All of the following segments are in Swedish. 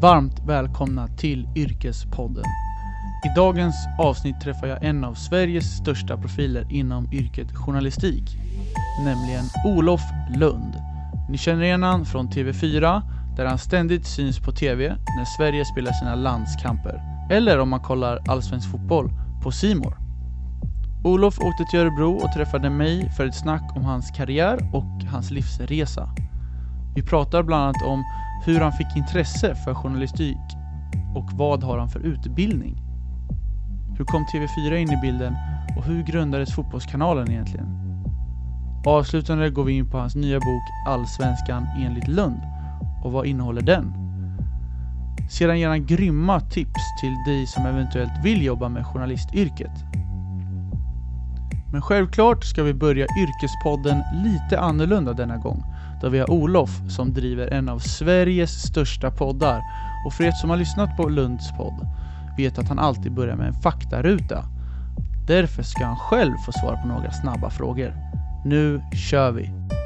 Varmt välkomna till Yrkespodden. I dagens avsnitt träffar jag en av Sveriges största profiler inom yrket journalistik, nämligen Olof Lund. Ni känner igen honom från TV4, där han ständigt syns på TV när Sverige spelar sina landskamper. Eller om man kollar allsvensk fotboll på Simor. Olof åkte till Örebro och träffade mig för ett snack om hans karriär och hans livsresa. Vi pratar bland annat om hur han fick intresse för journalistik och vad har han för utbildning? Hur kom TV4 in i bilden och hur grundades Fotbollskanalen egentligen? Avslutande går vi in på hans nya bok Allsvenskan enligt Lund och vad innehåller den? Sedan ger han grymma tips till dig som eventuellt vill jobba med journalistyrket. Men självklart ska vi börja Yrkespodden lite annorlunda denna gång där vi har Olof som driver en av Sveriges största poddar och för er som har lyssnat på Lunds podd vet att han alltid börjar med en faktaruta. Därför ska han själv få svara på några snabba frågor. Nu kör vi!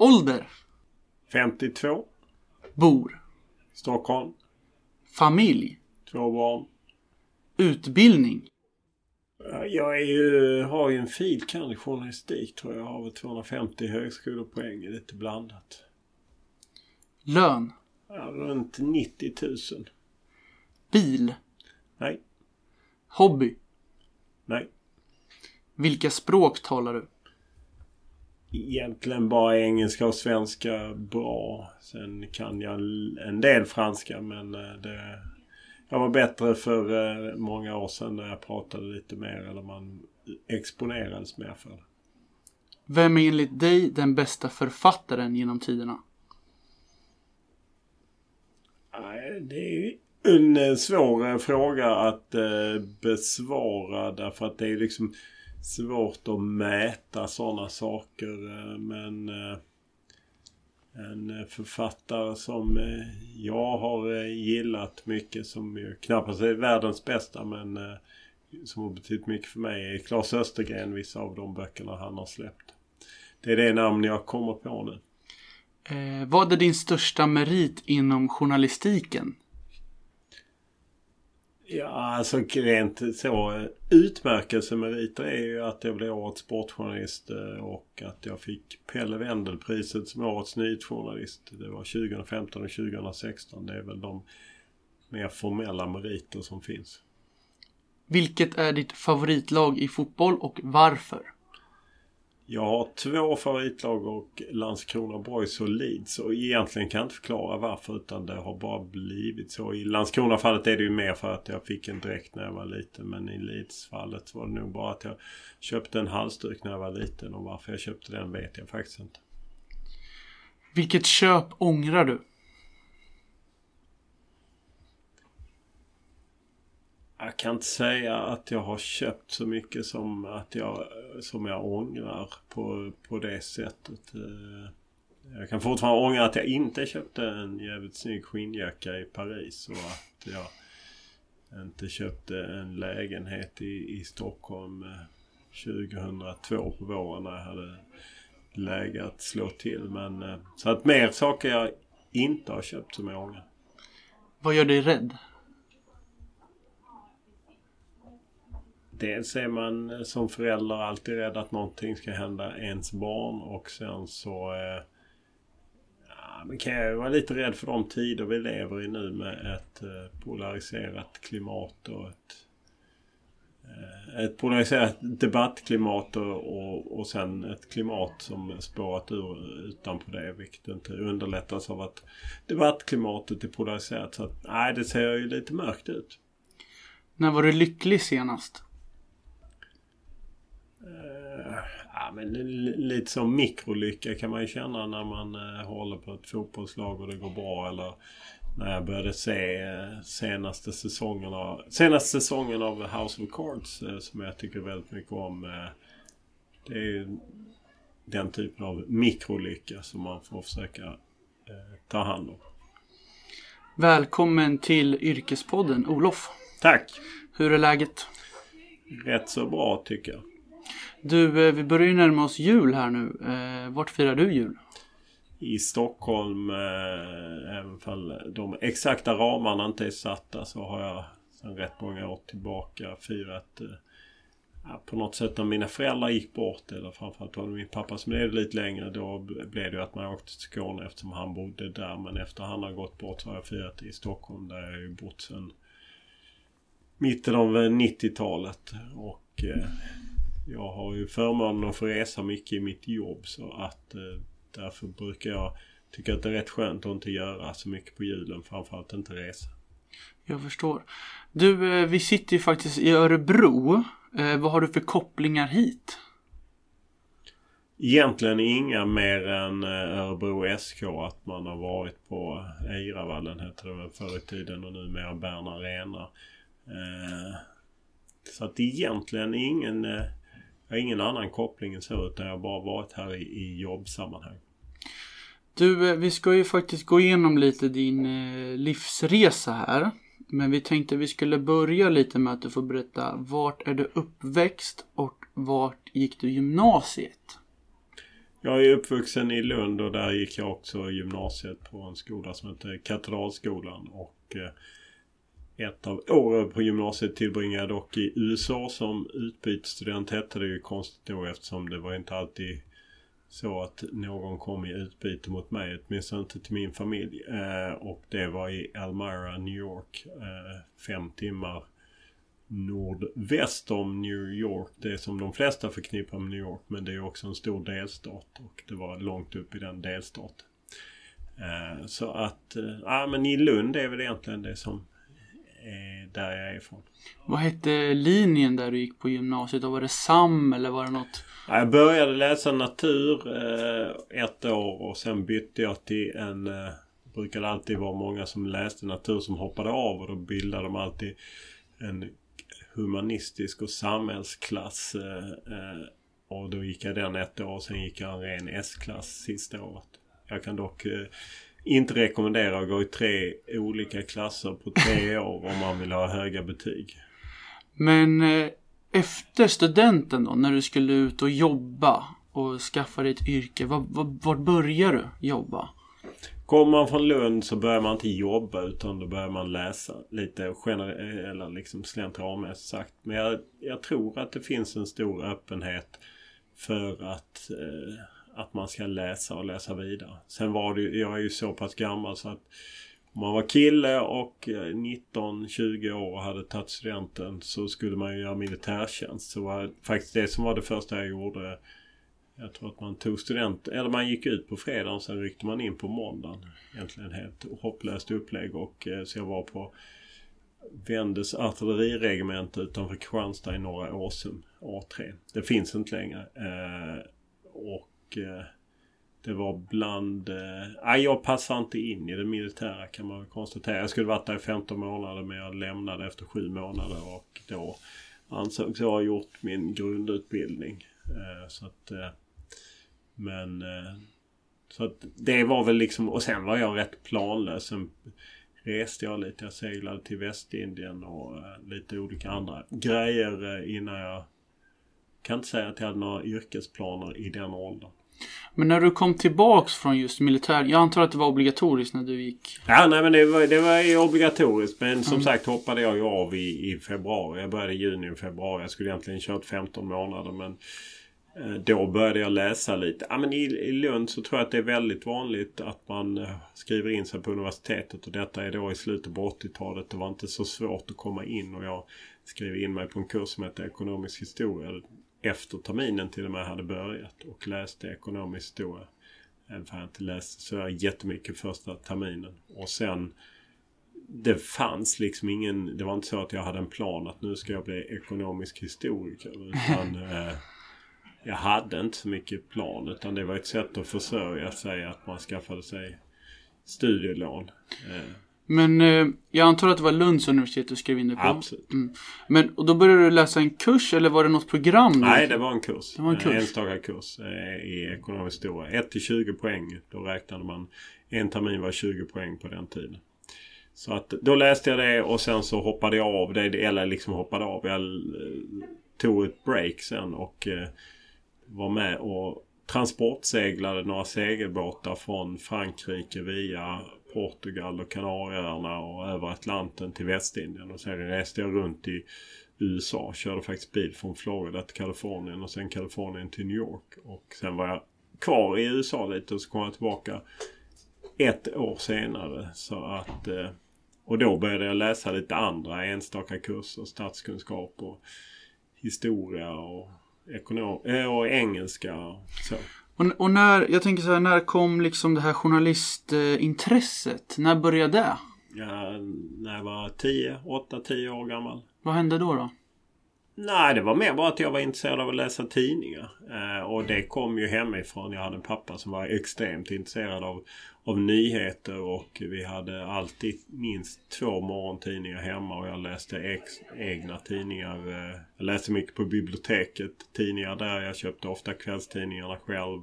Ålder? 52. Bor? Stockholm. Familj? Två barn. Utbildning? Jag är ju, har ju en filkand i journalistik tror jag. Jag har väl 250 högskolepoäng. Lite blandat. Lön? Ja, runt 90 000. Bil? Nej. Hobby? Nej. Vilka språk talar du? Egentligen bara engelska och svenska bra. Sen kan jag en del franska men eh, det... Jag var bättre för eh, många år sedan när jag pratade lite mer eller man exponerades mer för det. Vem är enligt dig den bästa författaren genom tiderna? Det är en eh, svår fråga att besvara därför att det är liksom svårt att mäta sådana saker. Eh, men eh, en författare som eh, jag har gillat mycket som ju knappast är världens bästa men som har betytt mycket för mig är Claes Östergren. Vissa av de böckerna han har släppt. Det är det namn jag kommer på nu. Eh, vad är din största merit inom journalistiken? Ja, alltså rent så utmärkelsemeriter är ju att jag blev årets sportjournalist eh, och att jag fick Pelle Wendel-priset som årets nyhetsjournalist. Det var 2015 och 2016. Det är väl de mer formella meriter som finns. Vilket är ditt favoritlag i fotboll och varför? Jag har två favoritlag och Landskrona Boys och Leeds och egentligen kan jag inte förklara varför utan det har bara blivit så. I Landskrona-fallet är det ju mer för att jag fick en dräkt när jag var liten men i Leeds-fallet var det nog bara att jag köpte en halsduk när jag var liten och varför jag köpte den vet jag faktiskt inte. Vilket köp ångrar du? Jag kan inte säga att jag har köpt så mycket som att jag, som jag ångrar på, på det sättet. Eh, jag kan fortfarande ångra att jag inte köpte en jävligt snygg skinnjacka i Paris och att jag inte köpte en lägenhet i, i Stockholm eh, 2002 på våren när jag hade läge att slå till. Men eh, så att mer saker jag inte har köpt som jag ångrar. Vad gör dig rädd? Dels är man eh, som förälder alltid rädd att någonting ska hända ens barn och sen så eh, ja, kan jag vara lite rädd för de tider vi lever i nu med ett eh, polariserat klimat och ett, eh, ett polariserat debattklimat och, och, och sen ett klimat som spårat ur utanpå det vilket inte underlättas av att debattklimatet är polariserat. Så att, nej, det ser ju lite mörkt ut. När var du lycklig senast? Eh, ja, men li- lite som mikrolycka kan man ju känna när man eh, håller på ett fotbollslag och det går bra. Eller när jag började se eh, senaste säsongerna senaste säsongen av House of Cards som jag tycker väldigt mycket om. Det är ju den typen av mikrolycka som man får försöka ta hand om. Välkommen till Yrkespodden Olof. Tack! Hur är läget? Rätt så bra tycker jag. Du, eh, vi börjar ju närma oss jul här nu. Eh, vart firar du jul? I Stockholm, eh, även fall de exakta ramarna inte är satta så har jag sedan rätt många år tillbaka firat ja, på något sätt när mina föräldrar gick bort eller framförallt var det min pappa som levde lite längre. Då blev det ju att man åkte till Skåne eftersom han bodde där. Men efter han har gått bort så har jag firat i Stockholm där jag ju bott sedan mitten av 90-talet. Och eh, jag har ju förmånen att få resa mycket i mitt jobb så att eh, därför brukar jag tycka att det är rätt skönt att inte göra så mycket på julen. Framförallt inte resa. Jag förstår. Du, eh, vi sitter ju faktiskt i Örebro. Eh, vad har du för kopplingar hit? Egentligen inga mer än eh, Örebro SK. Att man har varit på Eiravallen hette det väl förr i tiden och numera Bern Arena. Eh, så att egentligen ingen, eh, jag har ingen annan koppling än så utan jag har bara varit här i, i jobbsammanhang. Du, eh, vi ska ju faktiskt gå igenom lite din eh, livsresa här. Men vi tänkte vi skulle börja lite med att du får berätta vart är du uppväxt och vart gick du gymnasiet? Jag är uppvuxen i Lund och där gick jag också gymnasiet på en skola som heter Katedralskolan. Och eh, ett av åren på gymnasiet tillbringade jag dock i USA som utbytesstudent hette det ju konstigt då eftersom det var inte alltid så att någon kom i utbyte mot mig, åtminstone inte till min familj. Eh, och det var i Elmira, New York. Eh, fem timmar nordväst om New York. Det är som de flesta förknippar med New York. Men det är också en stor delstat och det var långt upp i den delstaten. Eh, så att, eh, ja men i Lund är väl egentligen det som där jag är ifrån. Vad hette linjen där du gick på gymnasiet? Var det SAM eller var det något? Jag började läsa natur eh, ett år och sen bytte jag till en... Eh, det brukade alltid vara många som läste natur som hoppade av och då bildade de alltid en humanistisk och samhällsklass. Eh, eh, och då gick jag den ett år och sen gick jag en ren S-klass sista året. Jag kan dock eh, inte rekommendera att gå i tre olika klasser på tre år om man vill ha höga betyg. Men eh, efter studenten då, när du skulle ut och jobba och skaffa dig ett yrke, var, var, var börjar du jobba? Kommer man från Lund så börjar man inte jobba utan då börjar man läsa lite generellt eller liksom slentrianmässigt sagt. Men jag, jag, tror att det finns en stor öppenhet för att, eh, att man ska läsa och läsa vidare. Sen var det jag är ju så pass gammal så att om man var kille och eh, 19-20 år och hade tagit studenten så skulle man ju göra militärtjänst. Så var faktiskt det som var det första jag gjorde. Jag tror att man tog student, eller man gick ut på fredagen och sen ryckte man in på måndagen. Egentligen helt hopplöst upplägg och eh, så jag var på Vendes artilleriregemente utanför Kristianstad i norra Åsum, A3. Det finns inte längre. Eh, och eh, det var bland... Eh, jag passar inte in i det militära kan man konstatera. Jag skulle varit där i 15 månader men jag lämnade efter 7 månader och då ansågs jag ha gjort min grundutbildning. Eh, så att... Eh, men... Eh, så att det var väl liksom... Och sen var jag rätt planlös. Sen reste jag lite. Jag seglade till Västindien och eh, lite olika andra grejer eh, innan jag... Kan inte säga att jag hade några yrkesplaner i den åldern. Men när du kom tillbaks från just militär, jag antar att det var obligatoriskt när du gick? Ja, nej men det var, det var obligatoriskt. Men som mm. sagt hoppade jag ju av i, i februari. Jag började i juni och februari. Jag skulle egentligen kört 15 månader men eh, då började jag läsa lite. Ja, men i, I Lund så tror jag att det är väldigt vanligt att man eh, skriver in sig på universitetet. Och detta är då i slutet på 80-talet. Det var inte så svårt att komma in. Och jag skrev in mig på en kurs som heter ekonomisk historia efter terminen till och med hade börjat och läste ekonomisk historia. Även om jag inte läste så jättemycket första terminen. Och sen det fanns liksom ingen, det var inte så att jag hade en plan att nu ska jag bli ekonomisk historiker. Utan eh, jag hade inte så mycket plan utan det var ett sätt att försörja sig att man skaffade sig studielån. Eh. Men eh, jag antar att det var Lunds universitet du skrev in dig på? Absolut. Mm. Men, och då började du läsa en kurs eller var det något program? Nej, det var en kurs. Det var en kurs. enstaka kurs eh, i ekonomisk historia. 1 till 20 poäng. Då räknade man. En termin var 20 poäng på den tiden. Så att då läste jag det och sen så hoppade jag av det. Eller liksom hoppade av. Jag eh, tog ett break sen och eh, var med och transportseglade några segelbåtar från Frankrike via Portugal och Kanarieöarna och över Atlanten till Västindien. Och sen reste jag runt i USA. Körde faktiskt bil från Florida till Kalifornien och sen Kalifornien till New York. Och sen var jag kvar i USA lite och så kom jag tillbaka ett år senare. Så att, eh, och då började jag läsa lite andra enstaka kurser. Statskunskap och historia och, ekonom eh, och engelska. Och så. Och, och, när, jag tänker så här, när kom liksom det här journalistintresset? När började det? Ja, när jag var 10, 8-10 år gammal. Vad hände då då? Nej, det var mer bara att jag var intresserad av att läsa tidningar. Eh, och det kom ju hemifrån. Jag hade en pappa som var extremt intresserad av, av nyheter och vi hade alltid minst två morgontidningar hemma och jag läste ex, egna tidningar. Eh, jag läste mycket på biblioteket. Tidningar där. Jag köpte ofta kvällstidningarna själv.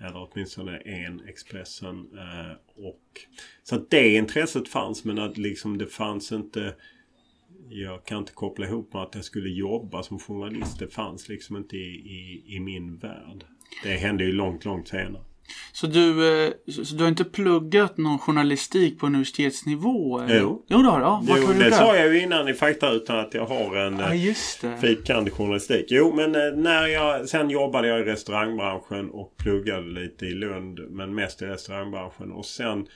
Eller åtminstone en Expressen. Eh, och, så att det intresset fanns men att liksom det fanns inte jag kan inte koppla ihop med att jag skulle jobba som journalist. Det fanns liksom inte i, i, i min värld. Det hände ju långt, långt senare. Så du, eh, så du har inte pluggat någon journalistik på universitetsnivå? Eller? Jo. Jo, det har du. Ja, jo, det, det sa jag ju innan i fakta utan att jag har en ja, just det. fikand journalistik. Jo, men eh, när jag... Sen jobbade jag i restaurangbranschen och pluggade lite i Lund. Men mest i restaurangbranschen. Och sen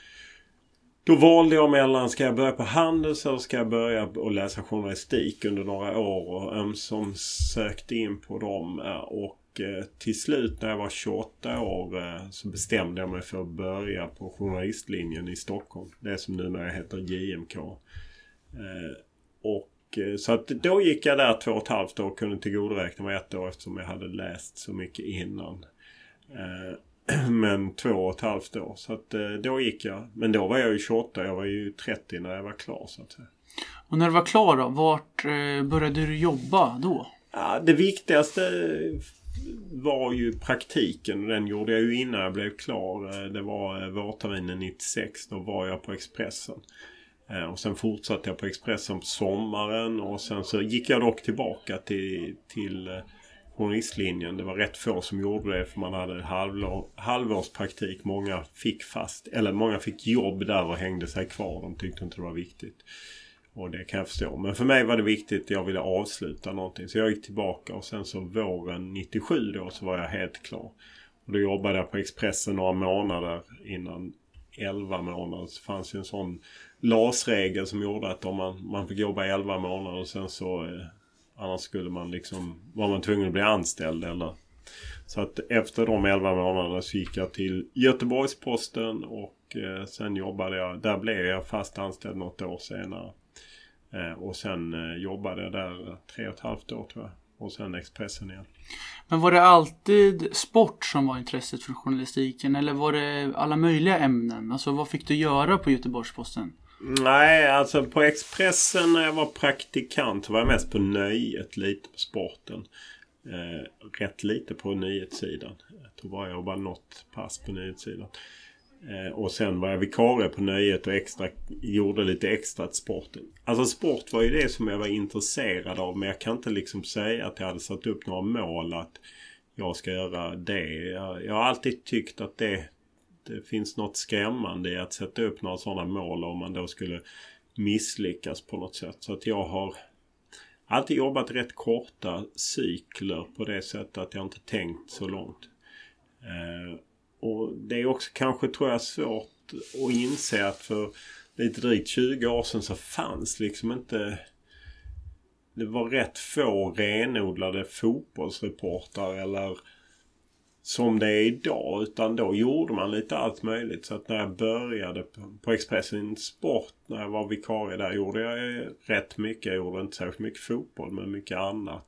då valde jag mellan, ska jag börja på Handels eller ska jag börja och läsa journalistik under några år och ömsom sökte in på dem. Eh, och eh, till slut när jag var 28 år eh, så bestämde jag mig för att börja på journalistlinjen i Stockholm. Det som numera heter JMK. Och så att då gick jag där två och ett halvt år och kunde tillgodoräkna mig ett år eftersom jag hade läst så mycket innan. Men två och ett halvt år. Så att eh, då gick jag. Men då var jag ju 28. Jag var ju 30 när jag var klar så att säga. Och när du var klar då? Vart eh, började du jobba då? Ja, det viktigaste var ju praktiken. Den gjorde jag ju innan jag blev klar. Eh, det var vårterminen 96. Då var jag på Expressen. Och sen fortsatte jag på Expressen på sommaren och sen så gick jag dock tillbaka till, till journalistlinjen. Det var rätt få som gjorde det för man hade halvår, halvårspraktik. Många fick fast, eller många fick jobb där och hängde sig kvar. De tyckte inte det var viktigt. Och det kan jag förstå. Men för mig var det viktigt. Jag ville avsluta någonting. Så jag gick tillbaka och sen så våren 97 då så var jag helt klar. Och då jobbade jag på Expressen några månader innan 11 månader så fanns ju en sån LAS-regel som gjorde att om man, man fick jobba 11 månader och sen så eh, Annars skulle man liksom, var man tvungen att bli anställd eller så att efter de 11 månaderna så gick jag till Göteborgs-Posten och eh, sen jobbade jag, där blev jag fast anställd något år senare. Eh, och sen eh, jobbade jag där tre och ett halvt år tror jag. Och sen Expressen igen. Men var det alltid sport som var intresset för journalistiken eller var det alla möjliga ämnen? Alltså vad fick du göra på Göteborgs-Posten? Nej, alltså på Expressen när jag var praktikant var jag mest på nöjet, lite på sporten. Eh, rätt lite på nyhetssidan. Jag tror bara jag jobbade något pass på nyhetssidan. Eh, och sen var jag vikarie på nöjet och extra, gjorde lite extra till sporten. Alltså sport var ju det som jag var intresserad av men jag kan inte liksom säga att jag hade satt upp några mål att jag ska göra det. Jag, jag har alltid tyckt att det det finns något skrämmande i att sätta upp några sådana mål om man då skulle misslyckas på något sätt. Så att jag har alltid jobbat rätt korta cykler på det sättet att jag inte tänkt så långt. Eh, och det är också kanske tror jag svårt att inse att för lite drygt 20 år sedan så fanns liksom inte det var rätt få renodlade fotbollsreportrar eller som det är idag. Utan då gjorde man lite allt möjligt. Så att när jag började på Expressen Sport när jag var vikarie där gjorde jag eh, rätt mycket. Jag gjorde inte särskilt mycket fotboll men mycket annat.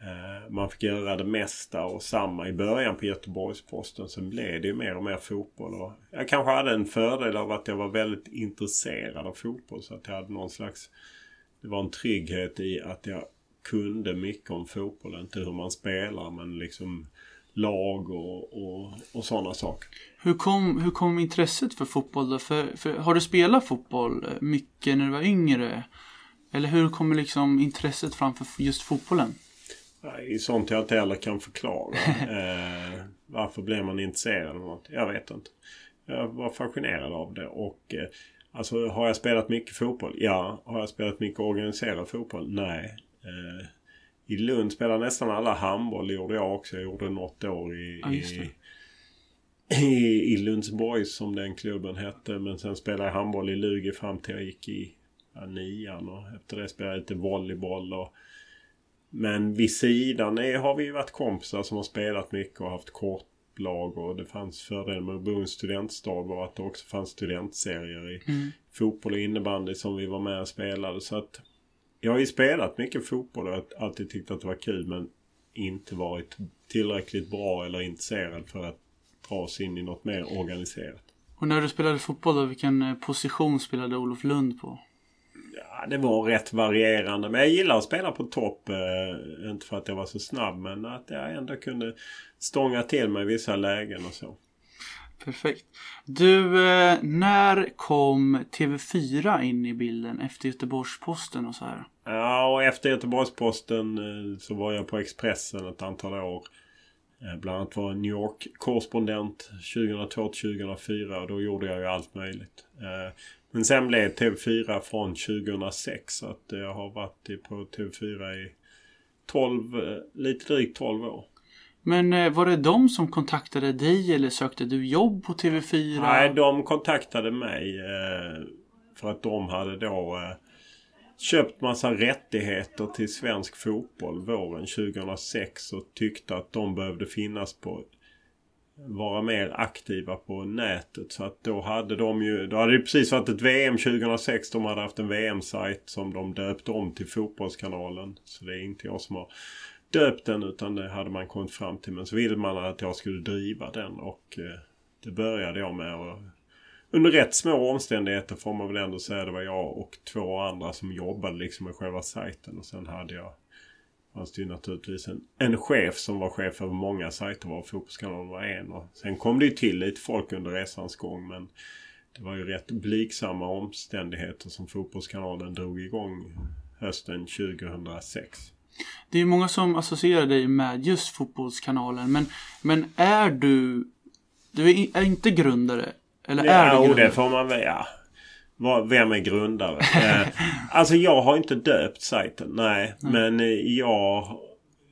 Eh, man fick göra det mesta och samma i början på Göteborgs-Posten. Sen blev det ju mer och mer fotboll. Och jag kanske hade en fördel av att jag var väldigt intresserad av fotboll. Så att jag hade någon slags... Det var en trygghet i att jag kunde mycket om fotboll. Inte hur man spelar men liksom lag och, och, och sådana saker. Hur kom, hur kom intresset för fotboll då? För, för, har du spelat fotboll mycket när du var yngre? Eller hur kommer liksom intresset framför just fotbollen? I sånt jag inte heller kan förklara. eh, varför blev man intresserad av något? Jag vet inte. Jag var fascinerad av det och eh, alltså har jag spelat mycket fotboll? Ja. Har jag spelat mycket organiserad fotboll? Nej. Eh, I Lund spelade nästan alla handboll. Det gjorde jag också. Jag gjorde något år i, ja, i, i, i Lundsborg som den klubben hette. Men sen spelade jag handboll i Lugi fram till jag gick i ja, nian. Och efter det spelade jag lite volleyboll. Och, men vid sidan är, har vi varit kompisar som har spelat mycket och haft kortlag. Och det fanns fördel med att bo i en studentstad var att det också fanns studentserier i mm. fotboll och innebandy som vi var med och spelade. Så att jag har ju spelat mycket fotboll och alltid tyckt att det var kul men inte varit tillräckligt bra eller intresserad för att dra oss in i något mer organiserat. Och när du spelade fotboll då, vilken eh, position spelade Olof Lund på? Ja, det var rätt varierande. Men jag gillar att spela på topp. Eh, inte för att jag var så snabb men att jag ändå kunde stånga till mig i vissa lägen och så. Perfekt. Du, eh, när kom TV4 in i bilden efter Göteborgs-Posten och så här? Ja, och efter Göteborgs-Posten eh, så var jag på Expressen ett antal år. Eh, bland annat var New York-korrespondent 2002 2004 och då gjorde jag ju allt möjligt. Men sen blev TV4 från 2006 så att jag har varit på TV4 i 12, lite drygt 12 år. Men eh, var det de som kontaktade dig eller sökte du jobb på TV4? Nej, de kontaktade mig. Eh, för att de hade då eh, köpt massa rättigheter till svensk fotboll våren 2006 och tyckte att de behövde finnas på vara mer aktiva på nätet. Så att då hade de ju, då hade det precis varit ett VM 2006. De hade haft en VM-sajt som de döpte om till Fotbollskanalen. Så det är inte jag som har döpt den utan det hade man kommit fram till. Men så ville man att jag skulle driva den och eh, det började jag med. Och under rätt små omständigheter får man väl ändå säga det var jag och två andra som jobbade liksom med själva sajten. Och sen hade jag fanns det ju naturligtvis en, en chef som var chef över många sajter var Fotbollskanalen var en. Och sen kom det ju till lite folk under resans gång men det var ju rätt blygsamma omständigheter som Fotbollskanalen drog igång hösten 2006. Det är många som associerar dig med just Fotbollskanalen. Men, men är du... Du är, inte grundare? Eller ja, är du grundare? det får man väl... Ja. Vem är grundare? eh, alltså jag har inte döpt sajten. Nej. nej. Men eh, jag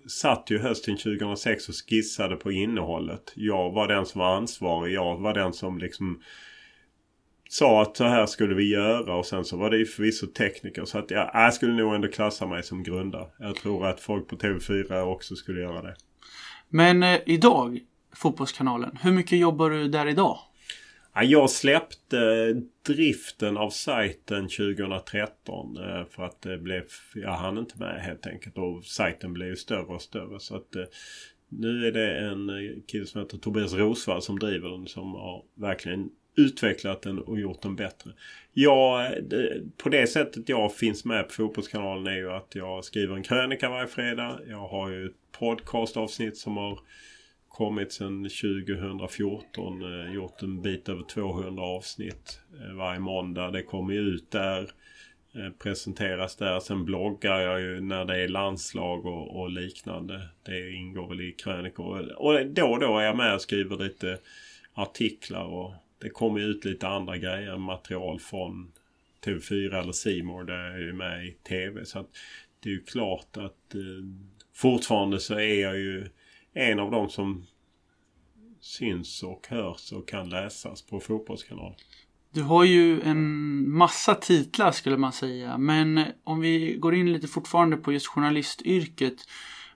satt ju hösten 2006 och skissade på innehållet. Jag var den som var ansvarig. Jag var den som liksom sa att så här skulle vi göra och sen så var det ju förvisso tekniker. Så att jag, jag skulle nog ändå klassa mig som grundare. Jag tror att folk på TV4 också skulle göra det. Men eh, idag, Fotbollskanalen, hur mycket jobbar du där idag? Jag släppte driften av sajten 2013 eh, för att det blev, jag hann inte med helt enkelt och sajten blev ju större och större så att eh, nu är det en eh, kille som heter Tobias Rosvall som driver den som har verkligen utvecklat den och gjort den bättre. Ja, på det sättet jag finns med på Fotbollskanalen är ju att jag skriver en krönika varje fredag. Jag har ju ett podcastavsnitt som har kommit sedan 2014. Eh, gjort en bit över 200 avsnitt eh, varje måndag. Det kommer ut där. Eh, presenteras där. Sen bloggar jag ju när det är landslag och, och liknande. Det ingår väl i krönikor. Och då och då är jag med och skriver lite artiklar och det kommer ut lite andra grejer, material från TV4 eller Simor där jag är med i TV. Så att det är ju klart att eh, fortfarande så är jag ju en av dem som syns och hörs och kan läsas på Fotbollskanalen. Du har ju en massa titlar skulle man säga. Men om vi går in lite fortfarande på just journalistyrket.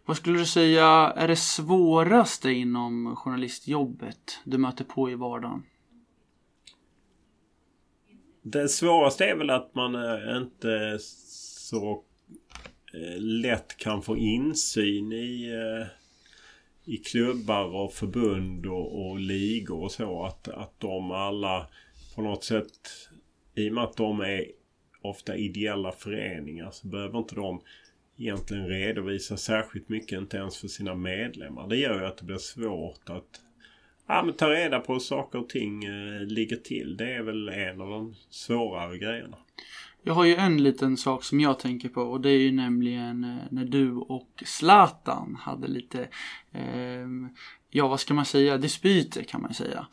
Vad skulle du säga är det svåraste inom journalistjobbet du möter på i vardagen? Det svåraste är väl att man är inte så eh, lätt kan få insyn i, eh, i klubbar och förbund och, och ligor och så. Att, att de alla på något sätt, i och med att de är ofta ideella föreningar så behöver inte de egentligen redovisa särskilt mycket, inte ens för sina medlemmar. Det gör ju att det blir svårt att ja, men ta reda på hur saker och ting eh, ligger till. Det är väl en av de svårare grejerna. Jag har ju en liten sak som jag tänker på och det är ju nämligen eh, när du och Zlatan hade lite, eh, ja vad ska man säga, dispyter kan man säga.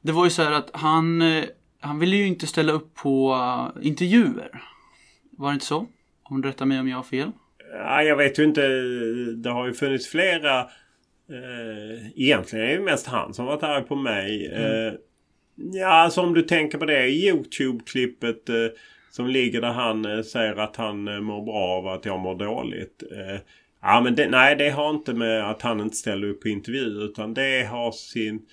Det var ju så här att han, eh, han ville ju inte ställa upp på uh, intervjuer. Var det inte så? Om du rättar mig om jag har fel. Ja, jag vet ju inte. Det har ju funnits flera. Eh, egentligen är det mest han som varit arg på mig. Mm. Eh, ja, alltså om du tänker på det Youtube-klippet eh, som ligger där han eh, säger att han eh, mår bra av att jag mår dåligt. Eh, ja, men det, nej, det har inte med att han inte ställer upp på intervju utan det har sin...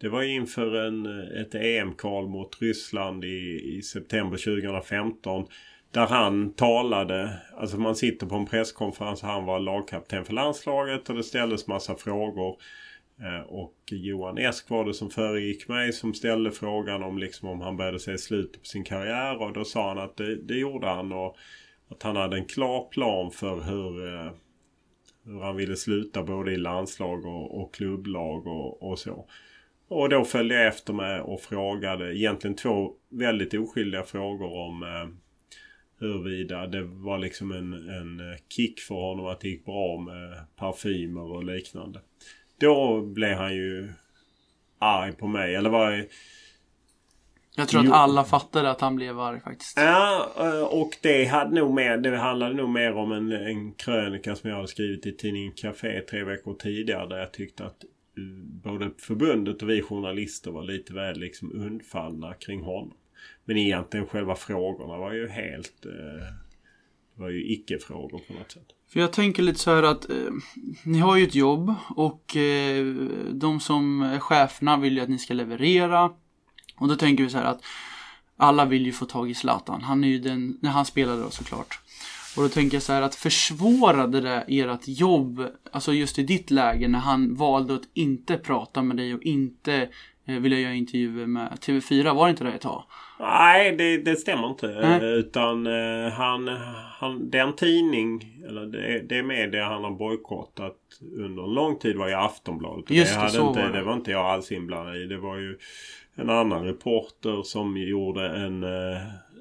Det var inför en, eh, ett EM-kval mot Ryssland i, i september 2015. Där han talade, alltså man sitter på en presskonferens och han var lagkapten för landslaget och det ställdes massa frågor. Eh, och Johan Esk var det som föregick mig som ställde frågan om liksom om han började se slutet på sin karriär och då sa han att det, det gjorde han och att han hade en klar plan för hur, eh, hur han ville sluta både i landslag och, och klubblag och, och så. Och då följde jag efter med och frågade egentligen två väldigt oskyldiga frågor om eh, huruvida det var liksom en, en kick för honom att det gick bra med parfymer och liknande. Då blev han ju arg på mig. Eller var jag tror att alla fattade att han blev arg faktiskt. Ja, eh, och det hade nog mer, det handlade nog mer om en, en krönika som jag hade skrivit i tidningen Café tre veckor tidigare. Där jag tyckte att eh, både förbundet och vi journalister var lite väl liksom undfallna kring honom. Men egentligen själva frågorna var ju helt... Eh, det var ju icke-frågor på något sätt. För jag tänker lite så här att eh, ni har ju ett jobb och eh, de som är cheferna vill ju att ni ska leverera. Och då tänker vi så här att alla vill ju få tag i Zlatan. Han är ju den, när han spelade då såklart. Och då tänker jag så här att försvårade det ert jobb, alltså just i ditt läge när han valde att inte prata med dig och inte eh, vilja göra intervjuer med TV4, var det inte det ett tag? Nej, det, det stämmer inte. Nej. Utan eh, han, han, den tidning, eller det, det media han har bojkottat under en lång tid var ju Aftonbladet. Just det, så inte, var det. det var inte jag alls inblandad i. Det var ju en annan reporter som gjorde en, eh,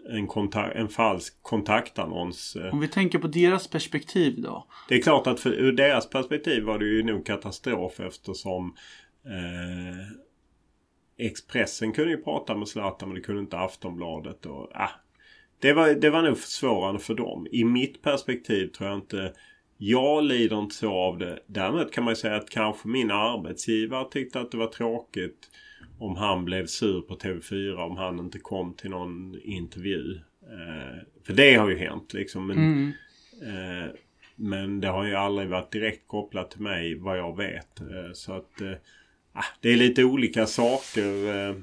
en, kontakt, en falsk kontaktannons. Eh. Om vi tänker på deras perspektiv då? Det är klart att för, ur deras perspektiv var det ju nog katastrof eftersom eh, Expressen kunde ju prata med Zlatan men det kunde inte Aftonbladet. Och, ah, det, var, det var nog försvårande för dem. I mitt perspektiv tror jag inte jag lider inte så av det. Däremot kan man säga att kanske min arbetsgivare tyckte att det var tråkigt om han blev sur på TV4 om han inte kom till någon intervju. Eh, för det har ju hänt liksom. Men, mm. eh, men det har ju aldrig varit direkt kopplat till mig vad jag vet. Eh, så att eh, det är lite olika saker. Eh,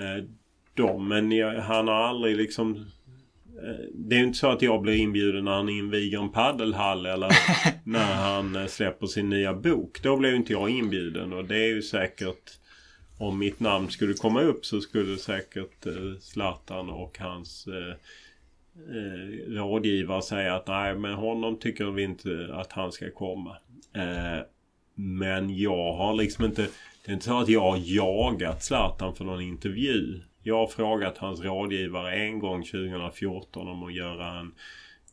eh, de, men jag, han har aldrig liksom... Eh, det är inte så att jag blir inbjuden när han inviger en paddelhall eller när han släpper sin nya bok. Då blev inte jag inbjuden och det är ju säkert... Om mitt namn skulle komma upp så skulle säkert eh, Zlatan och hans eh, eh, rådgivare säga att nej men honom tycker vi inte att han ska komma. Eh, men jag har liksom inte... Det är inte så att jag har jagat Zlatan för någon intervju. Jag har frågat hans rådgivare en gång 2014 om att göra en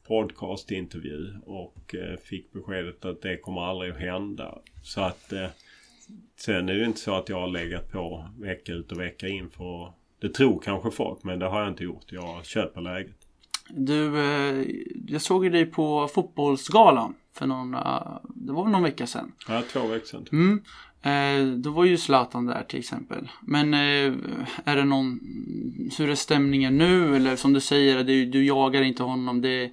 podcastintervju och eh, fick beskedet att det kommer aldrig att hända. Så att eh, sen är det inte så att jag har legat på vecka ut och vecka in för det tror kanske folk men det har jag inte gjort. Jag köper läget. Du, eh, jag såg ju dig på fotbollsgalan för någon, det var någon vecka sedan. Ja, två veckor sedan. Mm. Eh, då var ju Zlatan där till exempel. Men eh, är det någon, hur är stämningen nu? Eller som du säger, du, du jagar inte honom. Det,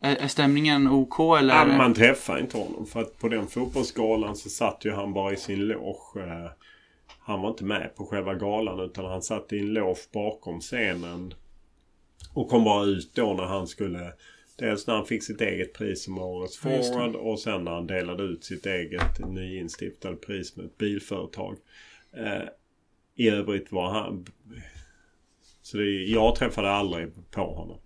är, är stämningen OK eller? Ja, man träffar inte honom. För att på den fotbollsgalan så satt ju han bara i sin loge. Eh, han var inte med på själva galan utan han satt i en loge bakom scenen. Och kom bara ut då när han skulle Dels när han fick sitt eget pris som årets forward och sen när han delade ut sitt eget nyinstiftade pris med ett bilföretag. Eh, I övrigt var han... Så det, jag träffade aldrig på honom.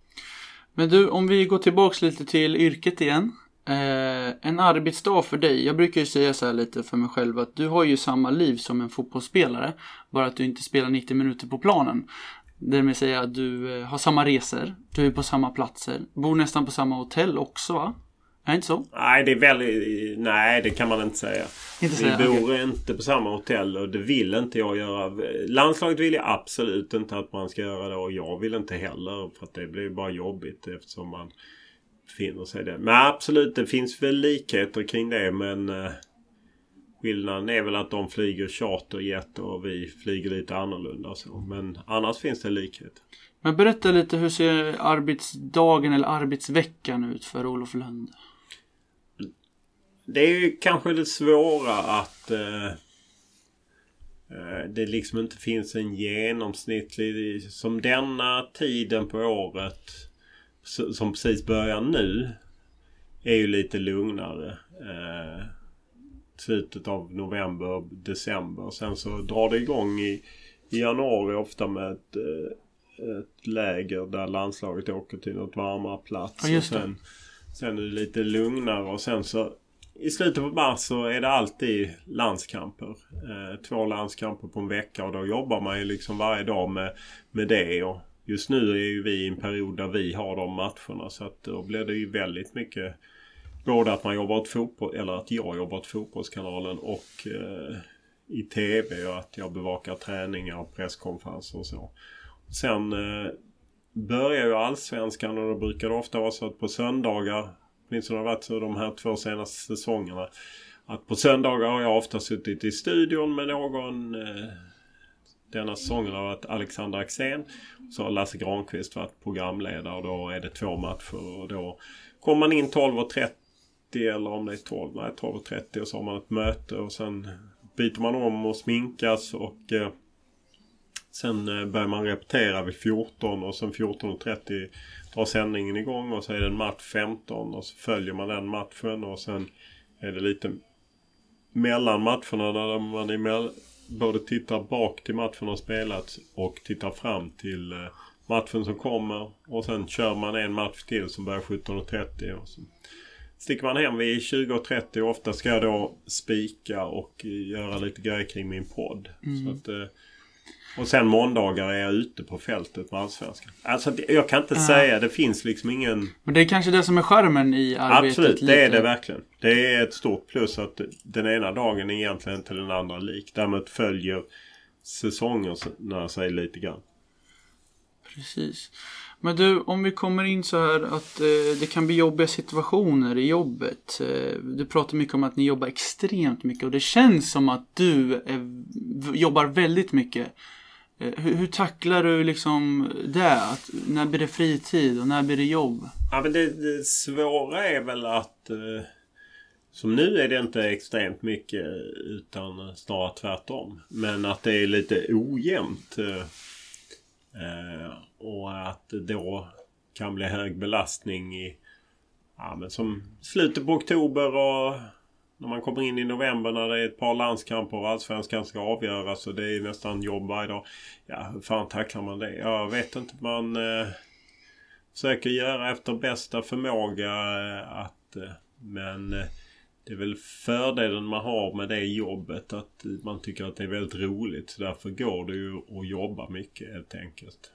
Men du, om vi går tillbaks lite till yrket igen. Eh, en arbetsdag för dig. Jag brukar ju säga så här lite för mig själv att du har ju samma liv som en fotbollsspelare. Bara att du inte spelar 90 minuter på planen. Det vill säga att du eh, har samma resor, du är på samma platser, bor nästan på samma hotell också va? Är det inte så? Nej, det är väldigt... Nej, det kan man inte säga. Inte säga Vi bor okay. inte på samma hotell och det vill inte jag göra. Landslaget vill jag absolut inte att man ska göra det och jag vill inte heller. För att det blir bara jobbigt eftersom man befinner sig där. Men absolut, det finns väl likheter kring det men... Skillnaden är väl att de flyger charterjet och vi flyger lite annorlunda. Så. Men annars finns det likhet. Men berätta lite hur ser arbetsdagen eller arbetsveckan ut för Olof Lund? Det är ju kanske det svåra att eh, eh det liksom inte finns en genomsnittlig... Som denna tiden på året som precis börjar nu är ju lite lugnare. Eh, slutet av november, december. Sen så drar det igång i, i januari ofta med ett, eh, ett läger där landslaget åker till något varmare plats. Ja, och sen, sen är det lite lugnare och sen så i slutet på mars så är det alltid landskamper. Eh, två landskamper på en vecka och då jobbar man ju liksom varje dag med, med det. Och just nu är ju vi i en period där vi har de matcherna så att då blir det ju väldigt mycket Både att man jobbar åt fotboll, eller att jag jobbar åt Fotbollskanalen och eh, i TV och att jag bevakar träningar och presskonferenser och så. Sen eh, börjar ju Allsvenskan och då brukar det ofta vara så att på söndagar, åtminstone har det varit så de här två senaste säsongerna, att på söndagar har jag ofta suttit i studion med någon eh, denna säsongen har varit Alexander Axén. Så har Lasse Granqvist varit programledare och då är det två matcher och då kommer man in 12.30 eller om det är 12. Nej 12.30 och så har man ett möte och sen byter man om och sminkas och eh, sen eh, börjar man repetera vid 14 och sen 14.30 drar sändningen igång och så är det en match 15 och så följer man den matchen och sen är det lite mellan matcherna där man är både tittar bak till matchen har spelats och tittar fram till eh, matchen som kommer och sen kör man en match till som börjar 17.30 och så sticker man hem vid 20.30 och ofta ska jag då spika och göra lite grejer kring min podd. Mm. Att, eh, och sen måndagar är jag ute på fältet med Allsvenskan. Alltså jag kan inte uh. säga, det finns liksom ingen... Men det är kanske det som är skärmen i arbetet? Absolut, det är det verkligen. Det är ett stort plus att den ena dagen är egentligen inte den andra lik. Däremot följer säsongerna sig lite grann. Precis. Men du, om vi kommer in så här att eh, det kan bli jobbiga situationer i jobbet. Eh, du pratar mycket om att ni jobbar extremt mycket och det känns som att du är, jobbar väldigt mycket. Eh, hur, hur, tacklar du liksom det? Att, när blir det fritid och när blir det jobb? Ja, men det, det svåra är väl att eh, som nu är det inte extremt mycket eh, utan snarare tvärtom. Men att det är lite ojämnt. Eh, Eh, och att det då kan bli hög belastning i ja, men som slutet på oktober och när man kommer in i november när det är ett par landskamper och allsvenskan ska avgöras och det är nästan jobb varje dag. Ja, hur fan tacklar man det? Jag vet inte. Man eh, försöker göra efter bästa förmåga eh, att eh, men eh, det är väl fördelen man har med det jobbet att man tycker att det är väldigt roligt. Därför går det ju att jobba mycket helt enkelt.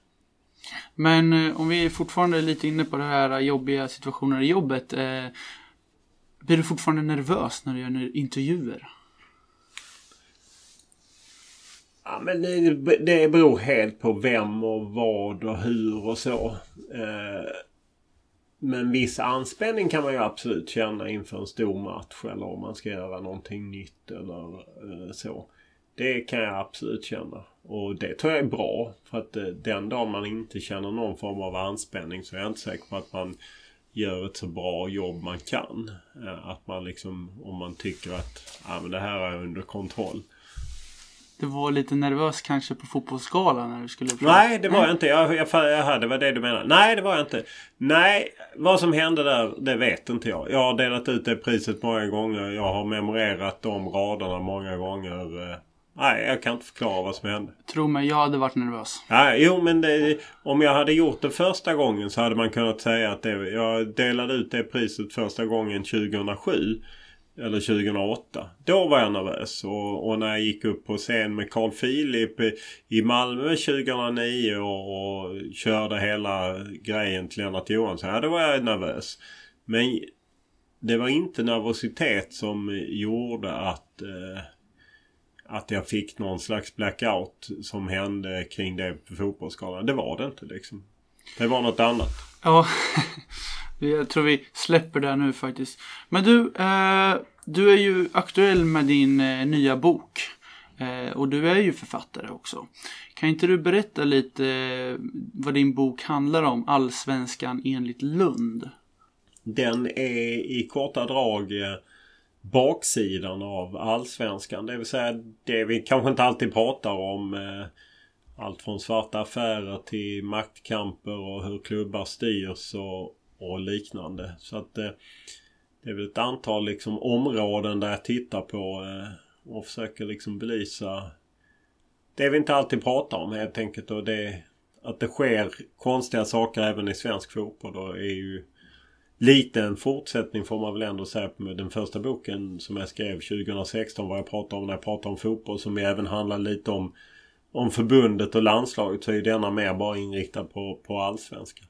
Men eh, om vi är fortfarande lite inne på det här jobbiga situationer i jobbet. Eh, blir du fortfarande nervös när du gör intervjuer? Ja, men det, det beror helt på vem och vad och hur och så. Eh, men viss anspänning kan man ju absolut känna inför en stor match eller om man ska göra någonting nytt eller eh, så. Det kan jag absolut känna. Och det tror jag är bra. För att eh, den dagen man inte känner någon form av anspänning så är jag inte säker på att man gör ett så bra jobb man kan. Eh, att man liksom, om man tycker att ah, men det här är under kontroll du var lite nervös kanske på fotbollsskalan när du skulle... Nej, det var jag inte. Jag, jag, jag, det var det du menade. Nej, det var jag inte. Nej, vad som hände där, det vet inte jag. Jag har delat ut det priset många gånger. Jag har memorerat de raderna många gånger. Eh, nej, jag kan inte förklara vad som hände. Tro mig, jag hade varit nervös. Nej, jo, men det, om jag hade gjort det första gången så hade man kunnat säga att det, jag delade ut det priset första gången 2007. Eller 2008. Då var jag nervös. Och, och, när jag gick upp på scen med Carl Philip i Malmö 2009 och, och körde hela grejen till Lennart Johansson. Ja, då var jag nervös. Men det var inte nervositet som gjorde att, eh, att jag fick någon slags blackout som hände kring det på fotbollsskalan. Det var det inte liksom. Det var något annat. Ja. Jag tror vi släpper det nu faktiskt. Men du, eh, du är ju aktuell med din eh, nya bok. Eh, och du är ju författare också. Kan inte du berätta lite eh, vad din bok handlar om? Allsvenskan enligt Lund. Den är i korta drag eh, baksidan av allsvenskan. Det vill säga det vi kanske inte alltid pratar om. Eh, allt från svarta affärer till maktkamper och hur klubbar styrs och, och liknande. Så att eh, det är väl ett antal liksom områden där jag tittar på eh, och försöker liksom belysa det vi inte alltid pratar om helt enkelt. Och det, att det sker konstiga saker även i svensk fotboll då är ju lite en fortsättning får man väl ändå säga med den första boken som jag skrev 2016. Vad jag pratade om när jag pratade om fotboll som även handlar lite om om förbundet och landslaget så är denna mer bara inriktad på, på allsvenskan.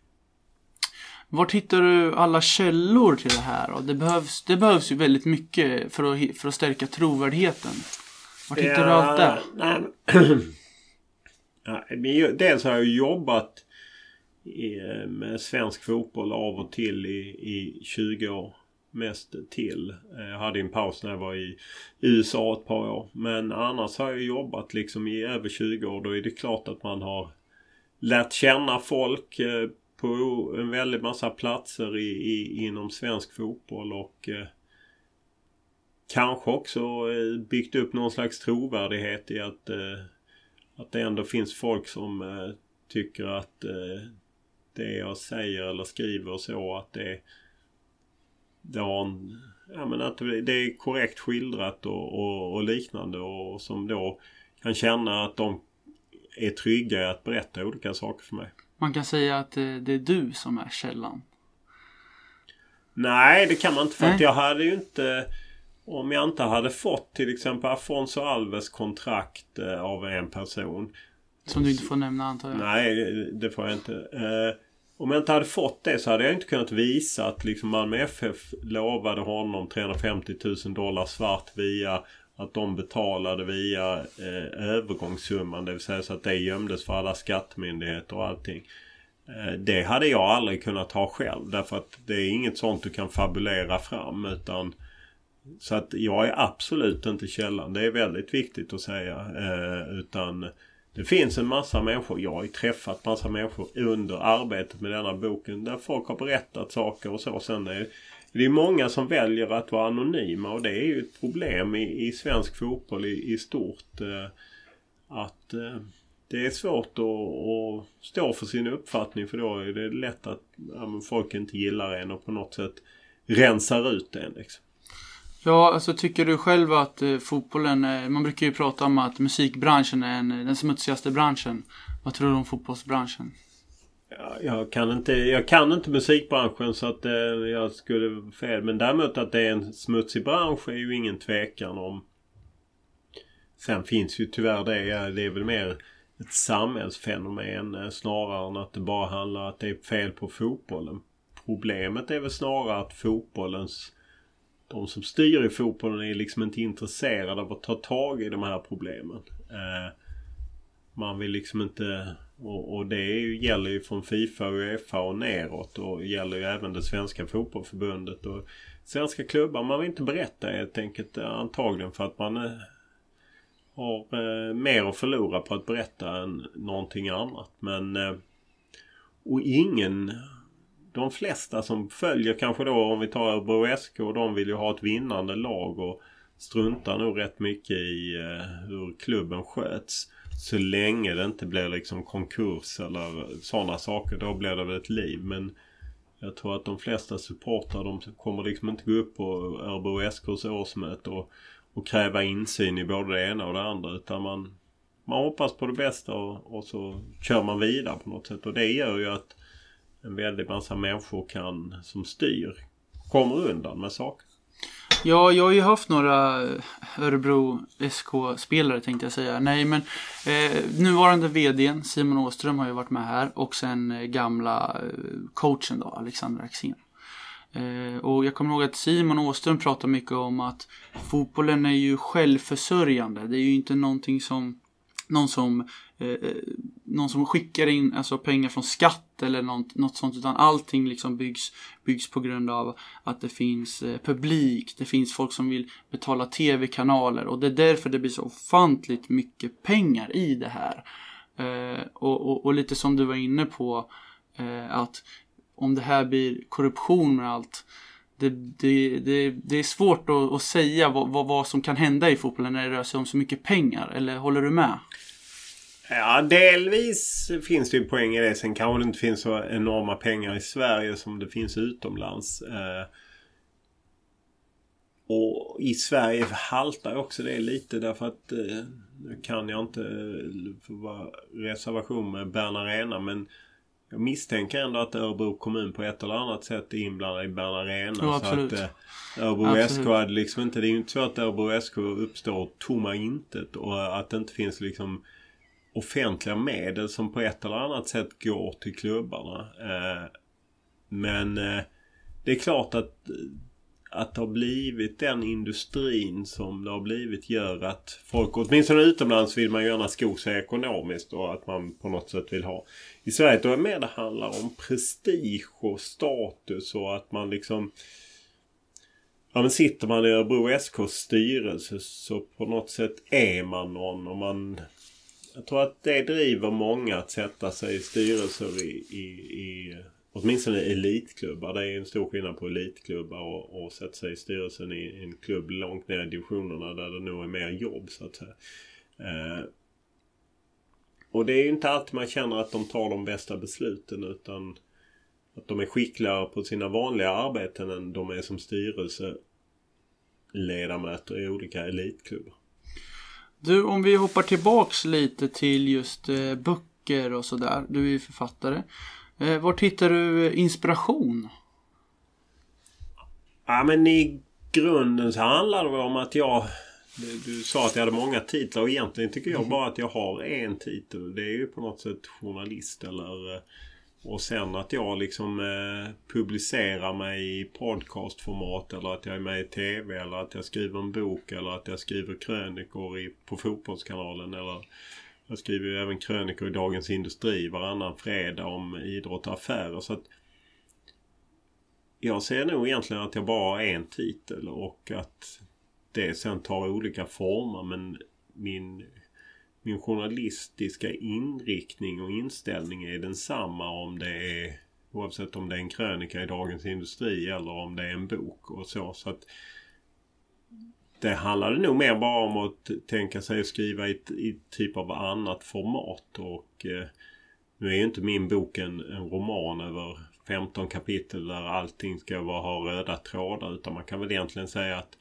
Var hittar du alla källor till det här? Och det, behövs, det behövs ju väldigt mycket för att, för att stärka trovärdigheten. Var hittar ja, du allt det? Nej, dels har jag jobbat med svensk fotboll av och till i, i 20 år. Mest till. Jag hade en paus när jag var i USA ett par år. Men annars har jag jobbat liksom i över 20 år. Då är det klart att man har lärt känna folk eh, på en väldig massa platser i, i, inom svensk fotboll och eh, kanske också eh, byggt upp någon slags trovärdighet i att, eh, att det ändå finns folk som eh, tycker att eh, det jag säger eller skriver så att det, det har en, ja, men att det är korrekt skildrat och, och, och liknande och som då kan känna att de är trygga i att berätta olika saker för mig. Man kan säga att det är du som är källan. Nej, det kan man inte. För Nej. att jag hade ju inte... Om jag inte hade fått till exempel Afonso Alves kontrakt eh, av en person. Som du inte får nämna antar jag? Nej, det får jag inte. Eh, om jag inte hade fått det så hade jag inte kunnat visa att liksom Malmö FF lovade honom 350 000 dollar svart via att de betalade via eh, övergångssumman. Det vill säga så att det gömdes för alla skattemyndigheter och allting. Eh, det hade jag aldrig kunnat ha själv. Därför att det är inget sånt du kan fabulera fram. utan Så att jag är absolut inte källan. Det är väldigt viktigt att säga. Eh, utan det finns en massa människor. Jag har ju träffat massa människor under arbetet med denna boken. Där folk har berättat saker och så. Sen är det är många som väljer att vara anonyma och det är ju ett problem i, i svensk fotboll i, i stort. Eh, att eh, det är svårt att, att, stå för sin uppfattning för då är det lätt att ja, folk inte gillar en och på något sätt rensar ut en. Liksom. Ja, alltså tycker du själv att eh, fotbollen, eh, man brukar ju prata om att musikbranschen är en, den smutsigaste branschen. Vad tror du om fotbollsbranschen? Jag kan inte, jag kan inte musikbranschen så att eh, jag skulle fel. Men däremot att det är en smutsig bransch är ju ingen tvekan om. Sen finns ju tyvärr det. Det är väl mer ett samhällsfenomen eh, snarare än att det bara handlar om att det är fel på fotbollen. Problemet är väl snarare att fotbollens de som styr i fotbollen är liksom inte intresserade av att ta tag i de här problemen. Eh, man vill liksom inte och, och det ju, gäller ju från Fifa och Uefa och neråt och gäller ju även det svenska fotbollförbundet och svenska klubbar. Man vill inte berätta helt enkelt eh, antagligen för att man eh, har eh, mer att förlora på att berätta än någonting annat. Men eh, och ingen de flesta som följer kanske då om vi tar Örebro SK och de vill ju ha ett vinnande lag och struntar nog rätt mycket i eh, hur klubben sköts. Så länge det inte blir liksom konkurs eller sådana saker. Då blir det väl ett liv. Men jag tror att de flesta supportrar de kommer liksom inte gå upp på Örebro SKs årsmöte och, och kräva insyn i både det ena och det andra. Utan man, man hoppas på det bästa och, och så kör man vidare på något sätt. Och det gör ju att en väldig massa människor kan, som styr kommer undan med saker. Ja, jag har ju haft några eh, Örebro SK-spelare tänkte jag säga. Nej, men eh, nuvarande VDn Simon Åström har ju varit med här och sen eh, gamla eh, coachen då, Alexander Axén. Eh, och jag kommer ihåg att Simon Åström pratar mycket om att fotbollen är ju självförsörjande. Det är ju inte någonting som någon som, eh, eh, någon som skickar in alltså, pengar från skatt eller något, något sånt. Utan allting liksom byggs, byggs på grund av att det finns eh, publik. Det finns folk som vill betala tv-kanaler. Och det är därför det blir så ofantligt mycket pengar i det här. Eh, och, och, och, lite som du var inne på. Eh, att om det här blir korruption och allt. Det, det, det, det, är svårt att, att säga vad, vad, vad, som kan hända i fotbollen när det rör sig om så mycket pengar. Eller håller du med? Ja, delvis finns det ju poäng i det. Sen kanske det inte finns så enorma pengar i Sverige som det finns utomlands. Eh, och i Sverige haltar också det lite därför att eh, nu kan jag inte vara reservation med Bern Arena men jag misstänker ändå att Örebro kommun på ett eller annat sätt är inblandad i Bern Arena. Ja, så att eh, Örebro absolut. SK hade liksom inte... Det är ju inte så att Örebro SK uppstår tomma intet och att det inte finns liksom offentliga medel som på ett eller annat sätt går till klubbarna. Eh, men eh, det är klart att att det har blivit den industrin som det har blivit gör att folk, åtminstone utomlands vill man gärna sko sig ekonomiskt och att man på något sätt vill ha. I Sverige då är det mer det handlar om prestige och status och att man liksom Ja men sitter man i Örebro SKs styrelse så på något sätt är man någon och man Jag tror att det driver många att sätta sig i styrelser i, i, i åtminstone elitklubbar. Det är en stor skillnad på elitklubbar och, och sätta sig i styrelsen i en klubb långt ner i divisionerna där det nog är mer jobb så att säga. Eh, och det är ju inte alltid man känner att de tar de bästa besluten utan att de är skickligare på sina vanliga arbeten än de är som styrelseledamöter i olika elitklubbar. Du, om vi hoppar tillbaks lite till just eh, böcker och sådär. Du är ju författare. Eh, vart hittar du inspiration? Ja men i grunden så handlar det om att jag... Du sa att jag hade många titlar och egentligen tycker jag mm. bara att jag har en titel. Det är ju på något sätt journalist eller... Eh, och sen att jag liksom eh, publicerar mig i podcastformat eller att jag är med i TV eller att jag skriver en bok eller att jag skriver krönikor i, på Fotbollskanalen eller jag skriver ju även krönikor i Dagens Industri varannan fredag om idrott och affärer. Så att jag ser nog egentligen att jag bara har en titel och att det sen tar olika former. Men min, min journalistiska inriktning och inställning är densamma om det är oavsett om det är en krönika i Dagens Industri eller om det är en bok och så. så att det handlade nog mer bara om att tänka sig att skriva i, i typ av annat format. Och eh, nu är ju inte min bok en, en, roman över 15 kapitel där allting ska vara, ha röda trådar. Utan man kan väl egentligen säga att,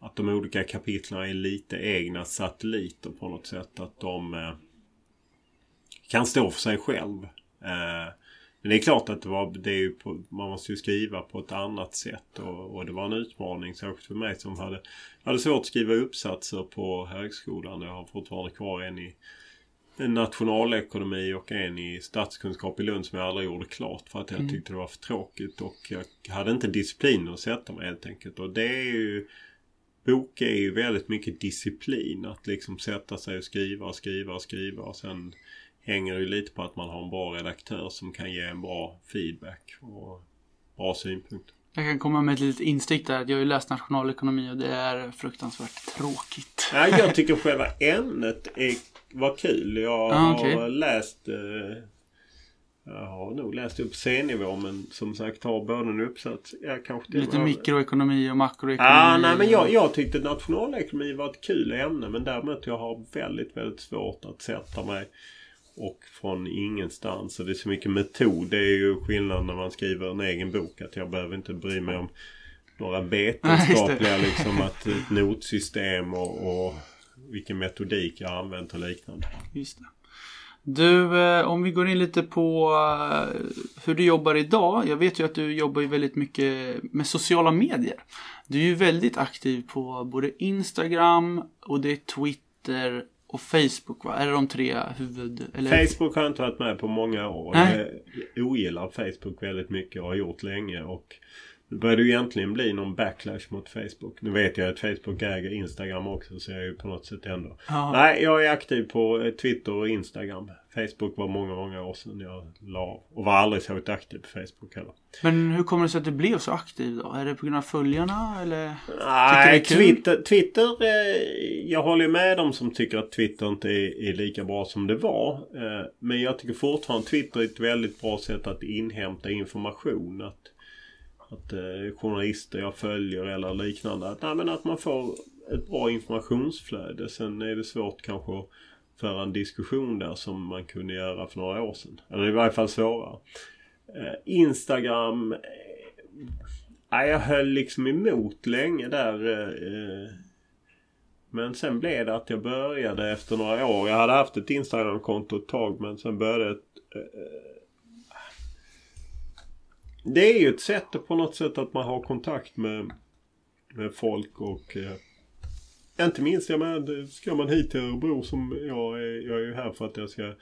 att de olika kapitlen är lite egna satelliter på något sätt. Att de eh, kan stå för sig själv. Eh, men det är klart att det var, det är på, man måste ju skriva på ett annat sätt och, och, det var en utmaning särskilt för mig som hade, hade svårt att skriva uppsatser på högskolan. Jag har fortfarande kvar en i en nationalekonomi och en i statskunskap i Lund som jag aldrig gjorde klart för att jag mm. tyckte det var för tråkigt och jag hade inte disciplin att sätta mig helt enkelt. Och det är ju Bok är ju väldigt mycket disciplin att liksom sätta sig och skriva och skriva och skriva och sen hänger ju lite på att man har en bra redaktör som kan ge en bra feedback och bra synpunkter. Jag kan komma med ett litet instick där. Jag har ju läst nationalekonomi och det är fruktansvärt tråkigt. Ja, jag tycker själva ämnet är, var kul. Jag ah, okay. har läst eh, Jag har nog läst upp C-nivå men som sagt har både en uppsats. Ja, kanske Lite var... mikroekonomi och makroekonomi. Ja, nej men jag, jag tyckte nationalekonomi var ett kul ämne men däremot jag har väldigt, väldigt svårt att sätta mig och från ingenstans. Och det är så mycket metod. Det är ju skillnad när man skriver en egen bok. Att jag behöver inte bry mig om några vetenskapliga liksom att ett notsystem och, och vilken metodik jag använt och liknande. Just det. Du, eh, om vi går in lite på eh, hur du jobbar idag. Jag vet ju att du jobbar ju väldigt mycket med sociala medier. Du är ju väldigt aktiv på både Instagram och det är Twitter och Facebook va? Är det de tre huvud... Eller? Facebook har jag inte varit med på många år. Nej. Jag ogillar Facebook väldigt mycket och har gjort länge. Och det började ju egentligen bli någon backlash mot Facebook. Nu vet jag att Facebook äger Instagram också så jag är ju på något sätt ändå... Ja. Nej, jag är aktiv på eh, Twitter och Instagram. Facebook var många, många år sedan jag la Och var aldrig så aktiv på Facebook heller. Men hur kommer det sig att du blev så aktiv då? Är det på grund av följarna eller? Nej, Twitter, Twitter eh, jag håller med dem som tycker att Twitter inte är, är lika bra som det var. Eh, men jag tycker fortfarande Twitter är ett väldigt bra sätt att inhämta information. Att att eh, journalister jag följer eller liknande. Att, nej, men att man får ett bra informationsflöde. Sen är det svårt kanske att föra en diskussion där som man kunde göra för några år sedan. Eller i varje fall svårare. Eh, Instagram. Eh, jag höll liksom emot länge där. Eh, men sen blev det att jag började efter några år. Jag hade haft ett Instagram-konto ett tag men sen började ett, eh, det är ju ett sätt på något sätt att man har kontakt med, med folk och eh, inte minst, jag menar, ska man hit till Örebro som jag är, jag är ju här för att jag ska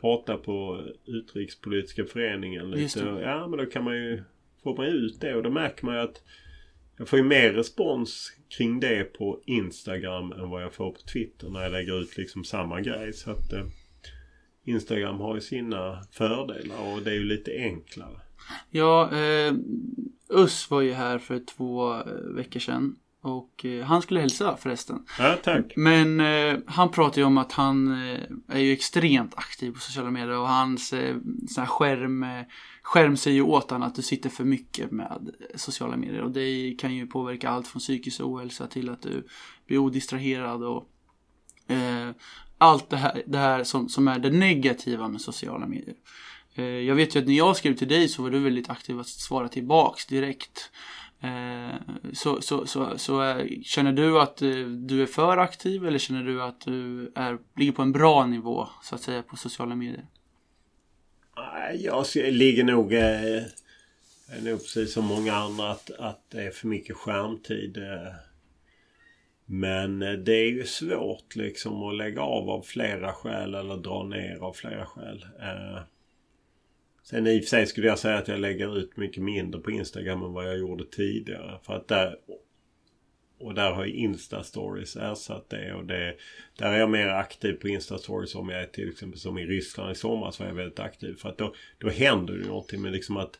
prata på Utrikespolitiska föreningen lite. Ja men då kan man ju, får man ut det och då märker man ju att jag får ju mer respons kring det på Instagram än vad jag får på Twitter när jag lägger ut liksom samma grej. Så att eh, Instagram har ju sina fördelar och det är ju lite enklare. Ja, eh, Us var ju här för två eh, veckor sedan. Och eh, han skulle hälsa förresten. Ja, tack. Men eh, han pratar ju om att han eh, är ju extremt aktiv på sociala medier och hans eh, sån här skärm, eh, skärm säger ju åt honom att du sitter för mycket med sociala medier. Och det kan ju påverka allt från psykisk ohälsa till att du blir odistraherad och eh, allt det här, det här som, som är det negativa med sociala medier. Eh, jag vet ju att när jag skrev till dig så var du väldigt aktiv att svara tillbaks direkt. Eh, så, så, så, så eh, känner du att du är för aktiv eller känner du att du är, ligger på en bra nivå så att säga på sociala medier? Jag ligger nog, är nog precis som många andra att, att det är för mycket skärmtid. Men det är ju svårt liksom att lägga av av flera skäl eller dra ner av flera skäl. Sen i och för sig skulle jag säga att jag lägger ut mycket mindre på Instagram än vad jag gjorde tidigare. För att där... Och där har ju Insta-stories ersatt det. Och det, där är jag mer aktiv på Insta-stories om jag är till exempel som i Ryssland i somras var jag väldigt aktiv. För att då, då händer det någonting med liksom att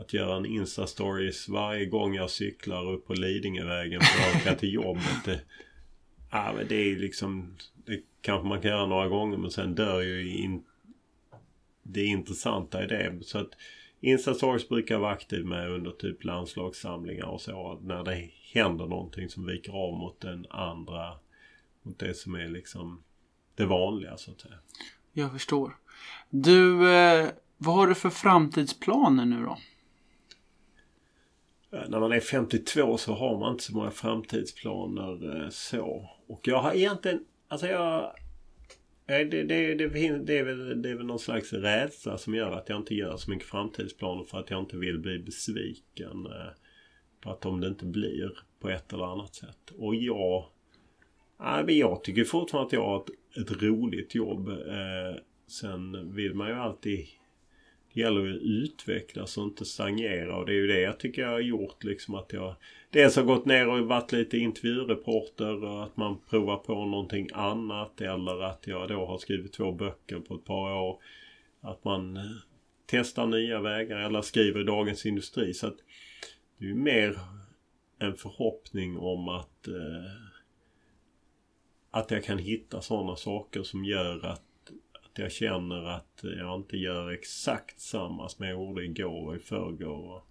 att göra en Insta-stories varje gång jag cyklar upp på Lidingövägen för att åka till jobbet. Det, ja, men det är liksom... Det kanske man kan göra några gånger men sen dör ju in, det intressanta i det. Så att Instastories brukar jag vara aktiv med under typ landslagssamlingar och så. När det händer någonting som viker av mot den andra. Mot det som är liksom det vanliga så att säga. Jag förstår. Du, eh, vad har du för framtidsplaner nu då? När man är 52 så har man inte så många framtidsplaner eh, så. Och jag har egentligen, alltså jag det, det, det, det, är väl, det är väl någon slags rädsla som gör att jag inte gör så mycket framtidsplaner för att jag inte vill bli besviken. Eh, på att om det inte blir på ett eller annat sätt. Och jag... Nej, jag tycker fortfarande att jag har ett, ett roligt jobb. Eh, sen vill man ju alltid det gäller att utvecklas och inte stagnera och det är ju det jag tycker jag har gjort liksom att jag dels har gått ner och varit lite intervjureporter och att man provar på någonting annat eller att jag då har skrivit två böcker på ett par år. Att man eh, testar nya vägar eller skriver i Dagens Industri så att det är ju mer en förhoppning om att eh, att jag kan hitta sådana saker som gör att att jag känner att jag inte gör exakt samma som jag gjorde igår och i förrgår och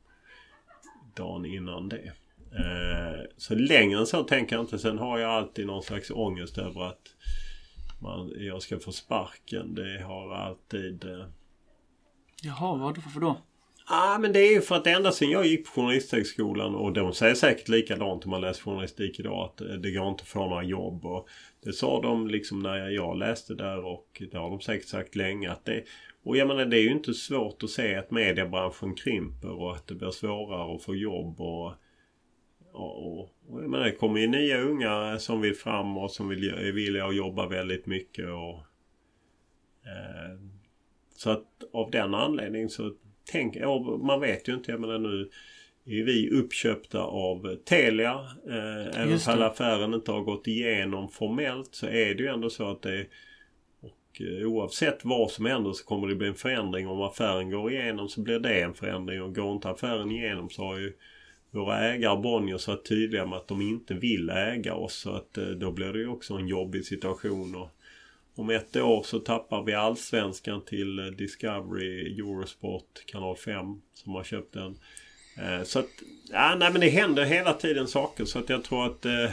dagen innan det. Eh, så längre än så tänker jag inte. Sen har jag alltid någon slags ångest över att man, jag ska få sparken. Det har alltid... Eh... Jaha, varför då? Ja, ah, men det är ju för att ända sedan jag gick på Journalisthögskolan och de säger säkert likadant om man läser journalistik idag att eh, det går inte att få några jobb. Och det sa de liksom när jag läste där och det har de säkert sagt länge att det och jag menar det är ju inte svårt att se att mediebranschen krymper och att det blir svårare att få jobb och och, och, jag menar, det kommer ju nya unga som vill fram och som vill, är villiga att jobba väldigt mycket och eh, så att av den anledningen så tänk, man vet ju inte, jag menar nu är vi uppköpta av Telia. Eh, även om affären inte har gått igenom formellt så är det ju ändå så att det och eh, oavsett vad som händer så kommer det bli en förändring. Om affären går igenom så blir det en förändring och går inte affären igenom så har ju våra ägare Bonniers var tydliga med att de inte vill äga oss. Så att eh, då blir det ju också en jobbig situation. Och om ett år så tappar vi allsvenskan till eh, Discovery, Eurosport, Kanal 5 som har köpt den. Eh, så att, ja, nej men det händer hela tiden saker så att jag tror att eh,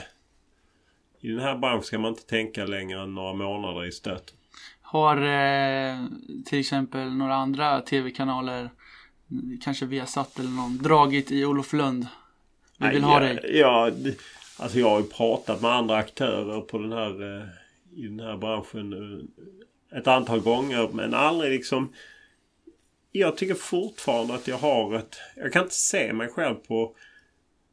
i den här branschen ska man inte tänka längre än några månader i stöt. Har eh, till exempel några andra tv-kanaler, kanske Viasat eller någon, dragit i Olof Lund? Vi vill nej, ha dig. Ja, alltså jag har ju pratat med andra aktörer på den här, eh, i den här branschen eh, ett antal gånger men aldrig liksom jag tycker fortfarande att jag har ett... Jag kan inte se mig själv på...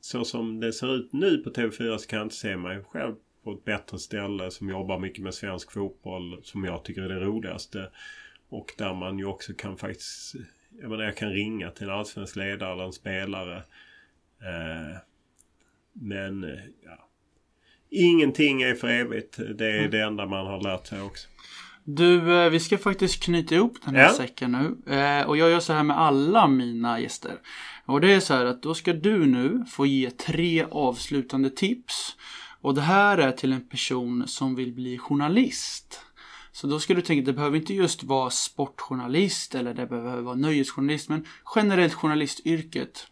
Så som det ser ut nu på TV4 så kan jag inte se mig själv på ett bättre ställe som jobbar mycket med svensk fotboll som jag tycker är det roligaste. Och där man ju också kan faktiskt... Jag menar jag kan ringa till en allsvensk ledare eller en spelare. Eh, men ja. Ingenting är för evigt. Det är mm. det enda man har lärt sig också. Du, eh, vi ska faktiskt knyta ihop den här ja. säcken nu. Eh, och jag gör så här med alla mina gäster. Och det är så här att då ska du nu få ge tre avslutande tips. Och det här är till en person som vill bli journalist. Så då ska du tänka, det behöver inte just vara sportjournalist eller det behöver vara nöjesjournalist, men generellt journalistyrket.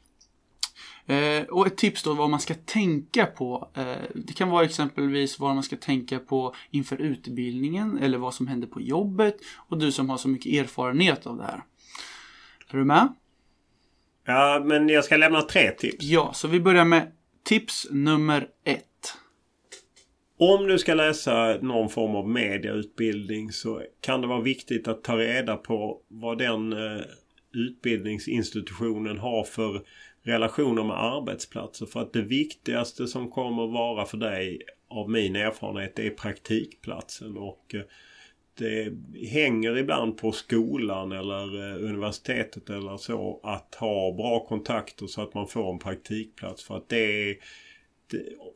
Eh, och ett tips då vad man ska tänka på. Eh, det kan vara exempelvis vad man ska tänka på inför utbildningen eller vad som händer på jobbet. Och du som har så mycket erfarenhet av det här. Är du med? Ja, men jag ska lämna tre tips. Ja, så vi börjar med tips nummer ett. Om du ska läsa någon form av mediautbildning så kan det vara viktigt att ta reda på vad den eh, utbildningsinstitutionen har för relationer med arbetsplatser. För att det viktigaste som kommer vara för dig av min erfarenhet är praktikplatsen. Och eh, det hänger ibland på skolan eller eh, universitetet eller så att ha bra kontakter så att man får en praktikplats. För att det är